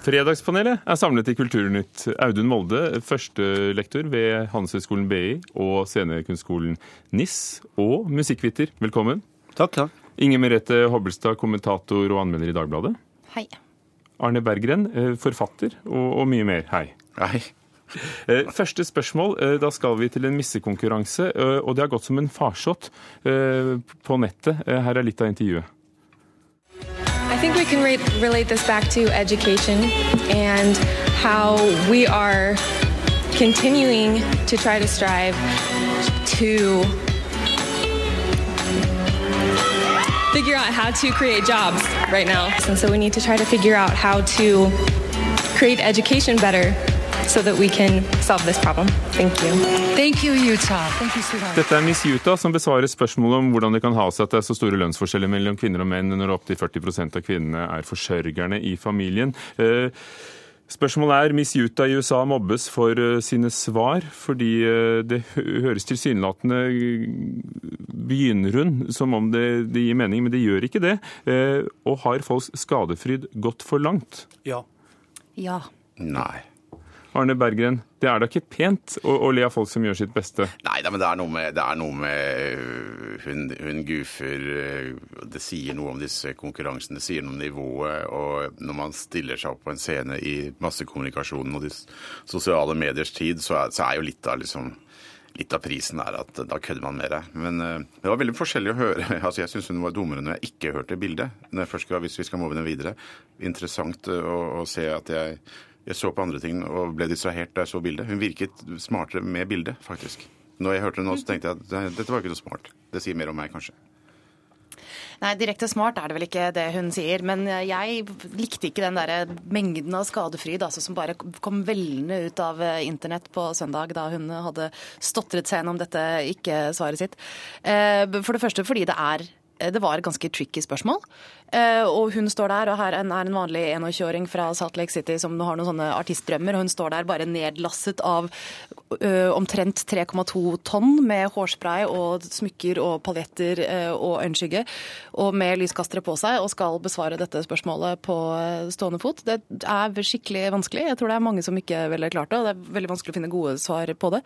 Fredagspanelet er samlet i Kulturnytt. Audun Molde, førstelektor ved Handelshøyskolen BI og Scenekunstskolen NIS, og musikkviter, velkommen. Takk, takk. Inger Merete Hobbelstad, kommentator og anmelder i Dagbladet. Hei. Arne Berggren, eh, forfatter, og, og mye mer. Hei. Hei. Eh, Første spørsmål. eh, Da skal vi til en missekonkurranse, og det har gått som en farsott på nettet. Her er litt av intervjuet. I think we can re- relate this back to education and how we are continuing to try to strive to figure out how to create jobs right now. And so we need to try to figure out how to create education better so that we can solve this problem. Thank you. Thank you, Utah. Thank you, sweetheart. Dette er Miss Utah som besvarer spørsmålet om hvordan det kan ha seg at det er så store lønnsforskjeller mellom kvinner og menn når opptil 40% av kvinnene er forsørgerne i familien. Eh, Spørsmålet er Miss Utah i USA mobbes for eh, sine svar, fordi eh, det høres tilsynelatende begynner hun som om det, det gir mening, men det gjør ikke det. Eh, Og har folks skadefryd gått for langt? Ja. Ja. Nei. Arne Berggren, det er da ikke pent å, å le av folk som gjør sitt beste? Nei men det er noe med, er noe med hun, hun goofer øh, Det sier noe om disse konkurransene, det sier noe om nivået. Og når man stiller seg opp på en scene i massekommunikasjonen og de sosiale mediers tid, så er, så er jo litt av liksom Litt av prisen er at da kødder man det. Men øh, det var veldig forskjellig å høre. Altså, Jeg syns hun var dummere når jeg ikke hørte bildet. Når jeg først skal, hvis vi skal move den videre. Interessant øh, å, å se at jeg, jeg så på andre ting og ble distrahert da jeg så bildet. Hun virket smartere med bildet, faktisk. Når jeg hørte det nå, så tenkte jeg at dette var ikke så smart. Det sier mer om meg, kanskje. Nei, direkte smart er det vel ikke det hun sier. Men jeg likte ikke den der mengden av skadefryd altså, som bare kom veldende ut av eh, internett på søndag da hun hadde stotret seg gjennom dette ikke-svaret sitt. Eh, For det første fordi det er det var et ganske tricky spørsmål. Eh, Og hun står der, og her er en vanlig 21-åring fra Salt Lake City som har noen sånne artistdrømmer, og hun står der bare nedlasset av omtrent 3,2 tonn med hårspray og smykker og paljetter og øyenskygge, og med lyskastere på seg, og skal besvare dette spørsmålet på stående fot. Det er skikkelig vanskelig. Jeg tror det er mange som ikke ville klart det, og det er veldig vanskelig å finne gode svar på det.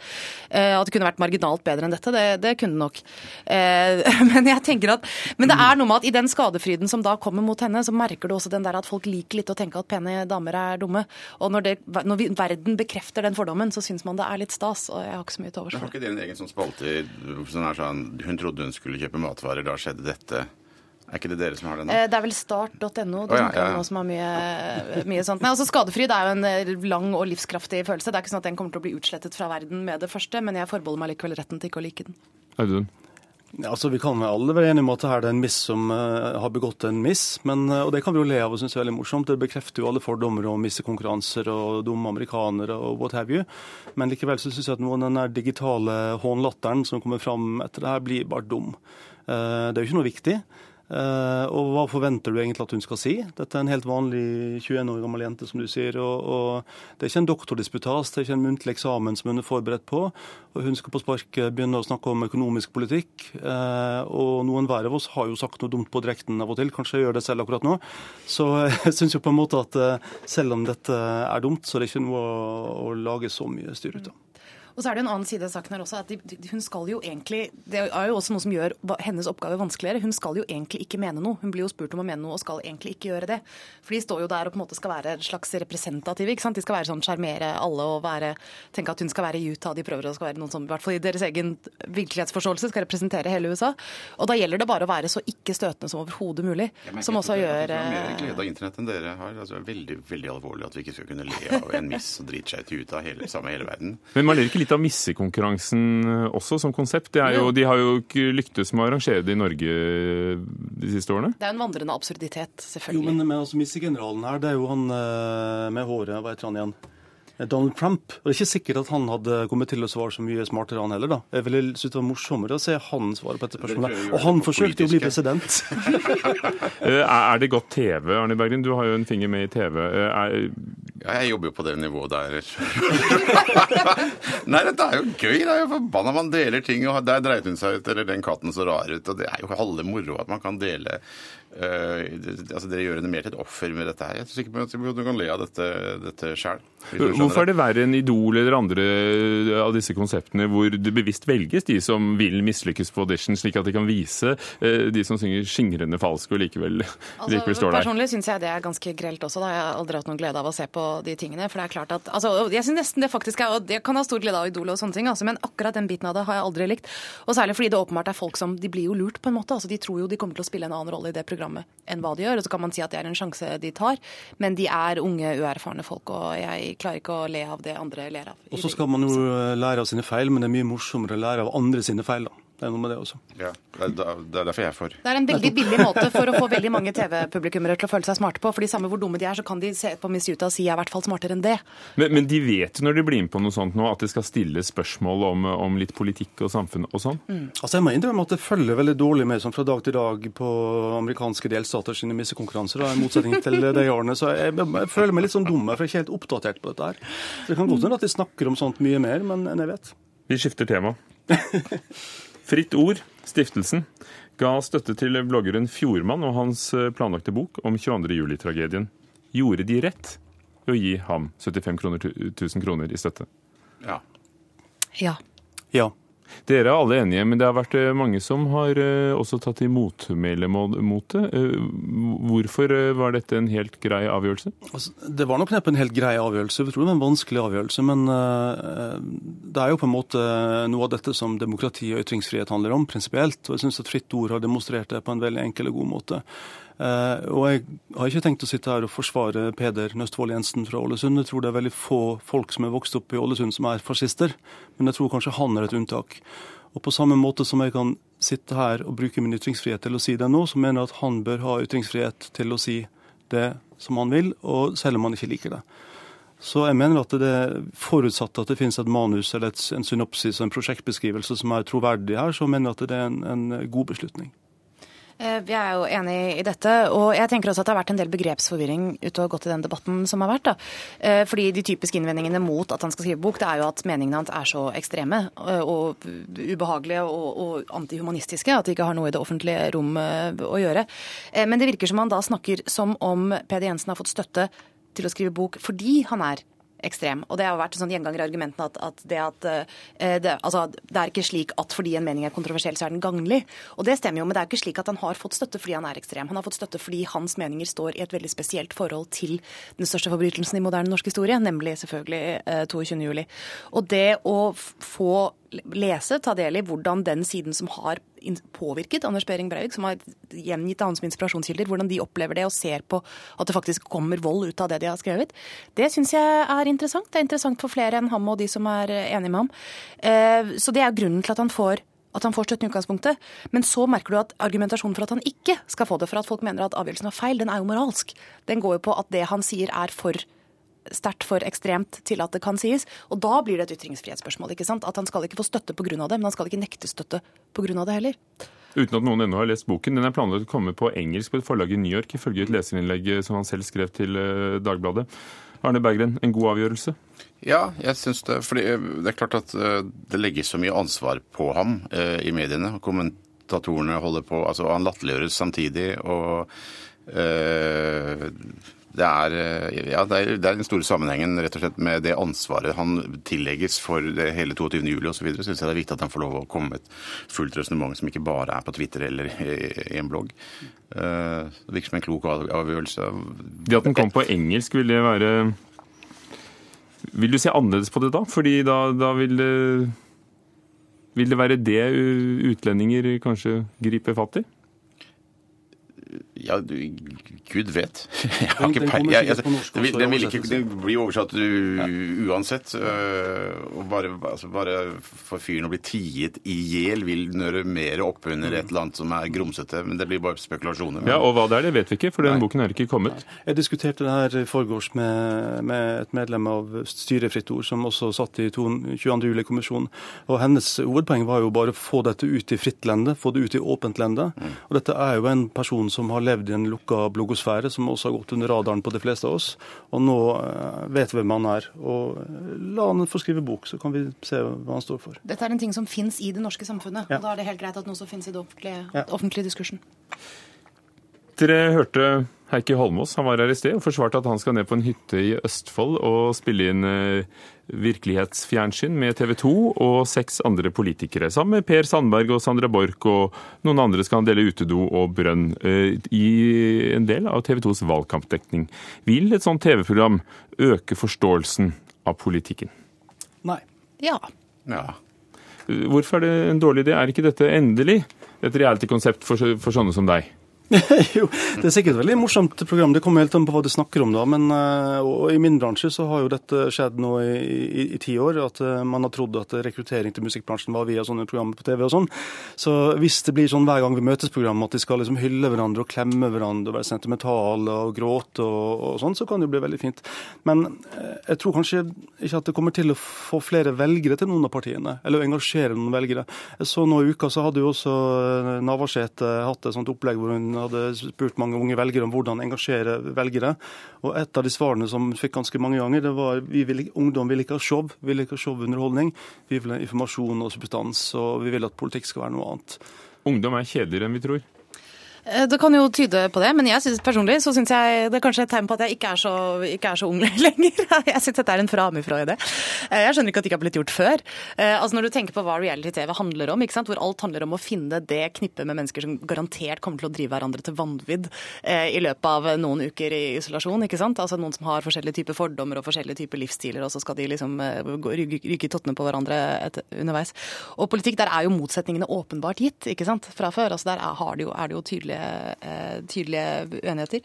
Eh, At det kunne vært marginalt bedre enn dette, det, det kunne det nok. Eh, Men jeg tenker at men det er noe med at i den skadefryden som da kommer mot henne, så merker du også den der at folk liker litt å tenke at pene damer er dumme. Og når, det, når vi, verden bekrefter den fordommen, så syns man det er litt stas. Og jeg har ikke så mye til overs for det. Har ikke dere en egen sånn spalte som er sånn, Hun trodde hun skulle kjøpe matvarer, da skjedde dette. Er ikke det dere som har den? Eh, Det er vel start.no Å, ja, ja, ja. som har mye, mye sånt. Nei, altså Skadefryd er jo en eh, lang og livskraftig følelse. Det er ikke sånn at den kommer til å bli utslettet fra verden med det første, men jeg forbeholder meg likevel retten til ikke å like den. Audun? Altså Vi kan alle være enige om at det er en miss som uh, har begått en miss. Men, uh, og det kan vi jo le av og synes er veldig morsomt. Det bekrefter jo alle fordommer om missekonkurranser og dumme amerikanere og what have you. Men likevel så syns jeg at noe av den der digitale hånlatteren som kommer fram etter det her, blir bare dum. Uh, det er jo ikke noe viktig. Eh, og hva forventer du egentlig at hun skal si? Dette er en helt vanlig 21 år gammel jente, som du sier. Og, og det er ikke en doktordisputas, det er ikke en muntlig eksamen som hun er forberedt på. Og hun skal på sparket begynne å snakke om økonomisk politikk. Eh, og noen hver av oss har jo sagt noe dumt på direkten av og til, kanskje jeg gjør det selv akkurat nå. Så jeg syns jo på en måte at eh, selv om dette er dumt, så er det ikke noe å, å lage så mye styr ut av. Og så er det en annen side av saken her også, at de, hun skal jo egentlig Det er jo også noe som gjør hennes oppgave vanskeligere. Hun skal jo egentlig ikke mene noe. Hun blir jo spurt om å mene noe og skal egentlig ikke gjøre det. For de står jo der og på en måte skal være en slags representative. ikke sant? De skal være sånn sjarmere alle og være, tenke at hun skal være i Utah. De prøver å skal være noen som i hvert fall i deres egen virkelighetsforståelse skal representere hele USA. Og da gjelder det bare å være så ikke støtende som overhodet mulig. Merker Som også det, gjør Jeg har mer eh, glede av internett enn dere har. Altså, det er veldig veldig alvorlig at vi ikke skal kunne le av en miss som driter seg ut av hele, samme hele verden. Men man ler ikke litt av missekonkurransen eh, også, som konsept? Det er jo, de har jo ikke lyktes med å arrangere det i Norge eh, de siste årene. Det er jo en vandrende absurditet, Jo, selvfølgelig. men, men altså, missegeneralen her, det er jo han eh, med håret, hva heter han igjen? Donald Trump. Og det er ikke sikkert at han hadde kommet til å svare så mye smartere, han heller. da. Jeg ville synes det var morsommere å se han svare på dette spørsmålet. Og han forsøkte jo å bli president. Er det godt TV, Arne Bergen? Du har jo en finger med i TV. Er, Ja, jeg jobber jo på det nivået der. Nei, dette er jo gøy. Det er jo forbanna man deler ting, og der dreit hun seg ut, eller den katten så rar ut. Og det er jo halve moro at man kan dele Eh, det- altså Dere gjør henne mer til et offer med dette her. Jeg er sikker på at du kan le av dette, dette sjæl. Hvorfor er det verre enn Idol eller andre av disse konseptene hvor det bevisst velges de som vil mislykkes på audition, slik at de kan vise eh, de som synger skingrende falsk og likevel, likevel står der? Altså, Personlig syns jeg det er ganske grelt også. Da. Jeg har aldri hatt noen glede av å se på de tingene. For det er klart at, altså, Jeg syns nesten det faktisk er og Jeg kan ha stor glede av Idol og sånne ting, altså, men akkurat den biten av det har jeg aldri likt. Og særlig fordi det åpenbart er folk som De blir jo lurt, på en måte. altså De tror jo de kommer til å spille en annen rolle i det programmet enn hva de gjør. Og så kan man si at det er en sjanse de tar, men de er unge, uerfarne folk, og jeg klarer ikke å le av det andre ler av. Og så skal man jo lære av sine feil, men det er mye morsommere å lære av andre sine feil. da. Det er noe med det også. Ja, det, er, det er derfor jeg er for. Det er en veldig billig måte for å få veldig mange TV-publikummere til å føle seg smarte på. fordi samme hvor dumme de er, så kan de se på Miss Utah og si jeg er i hvert fall smartere enn det. Men, men de vet jo når de blir med på noe sånt nå, at det skal stilles spørsmål om, om litt politikk og samfunn og sånn. Altså Jeg må innrømme at det følger veldig dårlig med sånn fra dag til dag på amerikanske delstater sine missekonkurranser, i motsetning til de årene. Så jeg, jeg, føler meg litt sånn dum, for jeg er ikke helt oppdatert på dette her. Så Det kan godt hende at de snakker om sånt mye mer, men enn jeg vet. Vi skifter tema. Fritt Ord, stiftelsen, ga støtte til bloggeren Fjordmann og hans eh, planlagte bok om 22. juli-tragedien. Gjorde de rett i å gi ham 75 000 kroner i støtte? Ja. Ja. Ja. Dere er alle enige, men det har vært eh, mange som har eh, også tatt til motmæle mot det. Hvorfor eh, var dette en helt grei avgjørelse? Altså, det var nok neppe en helt grei avgjørelse. Jeg tror det var en vanskelig avgjørelse. Men det er jo på en måte noe av dette som demokrati og ytringsfrihet handler om, prinsipielt. Og jeg syns at Fritt Ord har demonstrert det på en veldig enkel og god måte. Uh, og jeg har ikke tenkt å sitte her og forsvare Peder Nøstvold Jensen fra Ålesund. Jeg tror det er veldig få folk som er vokst opp i Ålesund som er fascister. Men jeg tror kanskje han er et unntak. Og på samme måte som jeg kan sitte her og bruke min ytringsfrihet til å si det nå, så mener jeg at han bør ha ytringsfrihet til å si det som han vil, og selv om han ikke liker det. Så jeg mener at det er forutsatt at det finnes et manus eller et, en synopsis og en prosjektbeskrivelse som er troverdig her, så mener jeg at det er en, en god beslutning. Eh, Vi er jo enig i dette, og jeg tenker også at det har vært en del begrepsforvirring ute og gått i den debatten som har vært. da. Eh, Fordi de typiske innvendingene mot at han skal skrive bok, det er jo at meningene hans er så ekstreme eh, og ubehagelige og, og antihumanistiske at de ikke har noe i det offentlige rom å gjøre. Men det virker som han da snakker som om Peder Jensen har fått støtte til å skrive bok fordi han er ekstrem. Og det har vært sånn gjenganger i argumentene at, at, det, at eh, det, altså, det er ikke slik at fordi en mening er kontroversiell, så er den gagnlig. Og det stemmer jo, men det er ikke slik at han har fått støtte fordi han er ekstrem. Han har fått støtte fordi hans meninger står i et veldig spesielt forhold til den største forbrytelsen i moderne norsk historie, nemlig selvfølgelig eh, 22. juli. Og det å få lese, ta del i hvordan den siden som har påvirket Anders Behring Breivik, som har gjengitt han som inspirasjonskilder, hvordan de opplever det og ser på at det faktisk kommer vold ut av det de har skrevet, det syns jeg er interessant. Det er interessant for flere enn ham og de som er eh, enige med ham. Eh, Så det er grunnen til at han får at han får støtte i utgangspunktet. Men så merker du at argumentasjonen for at han ikke skal få det, for at folk mener at avgjørelsen var feil, den er jo moralsk. Den går jo på at det han sier er for sterkt for ekstremt til at det kan sies. Og da blir det et ytringsfrihetsspørsmål. ikke sant? At han skal ikke få støtte pga. det, men han skal ikke nekte støtte pga. det heller. Uten at noen ennå har lest boken. Den er planlagt å komme på engelsk på et forlag i New York, ifølge et leserinnlegg som han selv skrev til eh, Dagbladet. Arne Berggren, en god avgjørelse? Ja, jeg syns det. For det er klart at eh, det legges så mye ansvar på ham eh, i mediene. Kommentatorene holder på altså Han latterliggjøres samtidig. og eh, det er, eh, ja, det, er, det er den store sammenhengen rett og slett med det ansvaret han tillegges for det hele 22. juli osv. Syns jeg det er viktig at han får lov å komme med et fullt resonnement som ikke bare er på Twitter eller i, en blogg. Eh, det virker som en klok av- avgjørelse. Det at den kom på engelsk, vil det være Vil du se annerledes på det da? Fordi da, da vil det Vil det være det utlendinger kanskje griper fatt i? Ja, du, gud vet. Jeg har Den- ikke den peil- kommer jeg- sikkert jeg- på norsk Det vil- også, den vil ikke det blir oversatt u- uansett. øh, Og bare, altså bare for fyren å bli tiet i hjel vil nøre mer opp under et eller annet som er grumsete. Men det blir bare spekulasjoner. Men, Ja, Og hva det er, det vet vi ikke, for den Nei. boken er ikke kommet. Jeg diskuterte det her i forgårs med, med et medlem av styret Fritt Ord, som også satt i 22. juli-kommisjonen. Og Hennes hovedpoeng var jo bare å få dette ut i fritt lende, få det ut i åpent lende. Og dette er jo en person som har levd i en lukka bloggosfære, som også har gått under radaren på de fleste av oss. Og nå eh, vet vi hvem han er. Og eh, la han få skrive bok, så kan vi se hva han står for. Dette er en ting som fins i det norske samfunnet. Ja. og Da er det helt greit at noe som fins i den offentlige, Ja. offentlige diskursen. Dere hørte Heikki Holmås, han var her i sted og forsvarte at han skal ned på en hytte i Østfold og spille inn eh, virkelighetsfjernsyn med TV 2 og seks andre politikere. Sammen med Per Sandberg og Sandra Borch og noen andre skal han dele utedo og brønn eh, i en del av TV 2s valgkampdekning. Vil et sånt TV-program øke forståelsen av politikken? Nei. Ja. Ja. Hvorfor er det en dårlig idé? Er ikke dette endelig et reality-konsept for, for sånne som deg? jo, det er sikkert et veldig morsomt program. Det kommer helt an på hva du snakker om, da. Men og i min bransje så har jo dette skjedd nå i, ti år. At uh, man har trodd at rekruttering til musikkbransjen var via sånne programmer på TV og sånn. Så hvis det blir sånn hver gang vi møtes program at de skal liksom hylle hverandre og klemme hverandre og være sentimentale og gråte og, og sånn, så kan det jo bli veldig fint. Men uh, jeg tror kanskje ikke at det kommer til å få flere velgere til noen av partiene. Eller å engasjere noen velgere. Så nå i uka så hadde jo også Navarsete hatt et sånt opplegg hvor hun hadde spurt mange unge velgere om hvordan engasjere velgere. Og et av de svarene som fikk ganske mange ganger, det var vi vil, ungdom vil ikke ha show, vil ikke ha showunderholdning. Vi vil ha informasjon og substans, og vi vil at politikk skal være noe annet. Ungdom er kjedeligere enn vi tror. Eh, det kan jo tyde på det, men jeg synes, personlig så syns jeg det er kanskje et tegn på at jeg ikke er så, ikke er så ung lenger. Jeg syns dette er en framifrå-idé. Eh, jeg skjønner ikke at det ikke har blitt gjort før. Eh, altså Når du tenker på hva reality-TV handler om, ikke sant? hvor alt handler om å finne det knippet med mennesker som garantert kommer til å drive hverandre til vanvidd i løpet av noen uker i isolasjon. ikke sant? Altså Noen som har forskjellige typer fordommer og forskjellige typer livsstiler, og så skal de liksom ryke i tottene på hverandre etter, underveis. Og politikk, der er jo motsetningene åpenbart gitt ikke sant? fra før. altså Der er, det jo, er det jo tydelig tydelige, eh, tydelige uenigheter.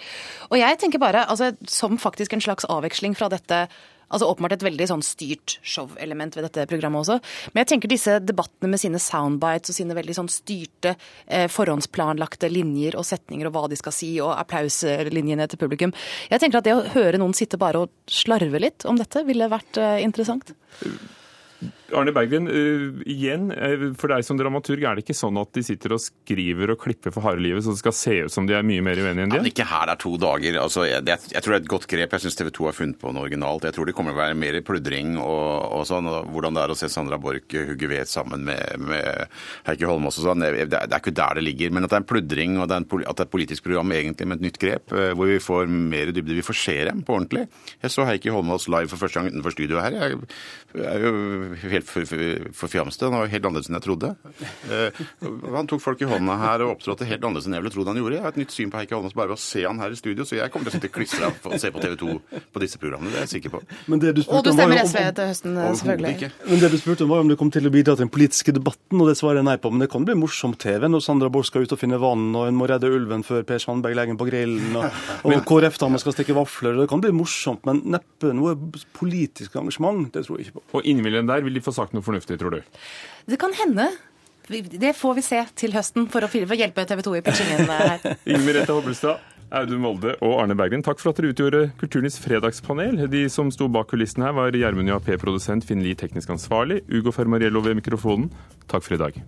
Og jeg tenker bare, altså, som faktisk en slags avveksling fra dette Altså Åpenbart et veldig sånn styrt show-element ved dette programmet også. Men jeg tenker disse debattene med sine soundbites og sine veldig sånn styrte, eh, forhåndsplanlagte linjer og setninger og hva de skal si, og applauslinjene til publikum. Jeg tenker at det å høre noen sitte bare og slarve litt om dette, ville vært eh, interessant. Arne Berggren, uh, igjen, uh, for deg som dramaturg, er det ikke sånn at de sitter og skriver og klipper for harde livet, så det skal se ut som de er mye mer uenige enn de er? Ja, ikke her det er to dager. Altså, jeg, det, jeg, tror det er et godt grep. Jeg syns TV 2 har funnet på noe originalt. Jeg tror det kommer til å være mer pludring og, og sånn. Og hvordan det er å se Sandra Borch hugge ved sammen med, med Heikki Holmås og sånn. Det, det, er ikke der det ligger. Men at det er en pludring og det er en, at det er et politisk program egentlig med et nytt grep, uh, hvor vi får mer dybde. Vi får se dem på ordentlig. Jeg så Heikki Holmås live for første gang utenfor studioet her. Jeg, jeg er jo helt helt forfjamste. Han var helt annerledes enn jeg trodde. Eh, han tok folk i hånda her og opptrådte helt annerledes enn jeg ville trodd han gjorde. Jeg har et nytt syn på Heikki Holmås bare ved å se han her i studio, så jeg kommer til å sitte klistra og se på TV 2 på disse programmene. Det er jeg sikker på. Du og du stemmer SV til høsten, selvfølgelig. Men det du spurte om var om det kom til å bidra til den politiske debatten, og det svarer jeg nei på. Men det kan bli morsom TV når Sandra Borch skal ut og finne vann, og en må redde ulven før Per Sandberg legger den på grillen, og, og KrF-damer skal stikke vafler. Det kan bli morsomt, men neppe noe politisk engasjement. Det tror jeg ikke på. Og innimellom der vil de få sagt noe fornuftig, tror du? Det kan hende. Det får vi se til høsten for å hjelpe TV 2 i pitchingen her. Inger Merete Hobbelstad, Audun Molde og Arne Bergen, takk for at dere utgjorde Kulturnytts fredagspanel. De som sto bak kulissene her, var Gjermund JAP, produsent, Finn Lie, teknisk ansvarlig, Ugo Fermariello ved mikrofonen. Takk for i dag.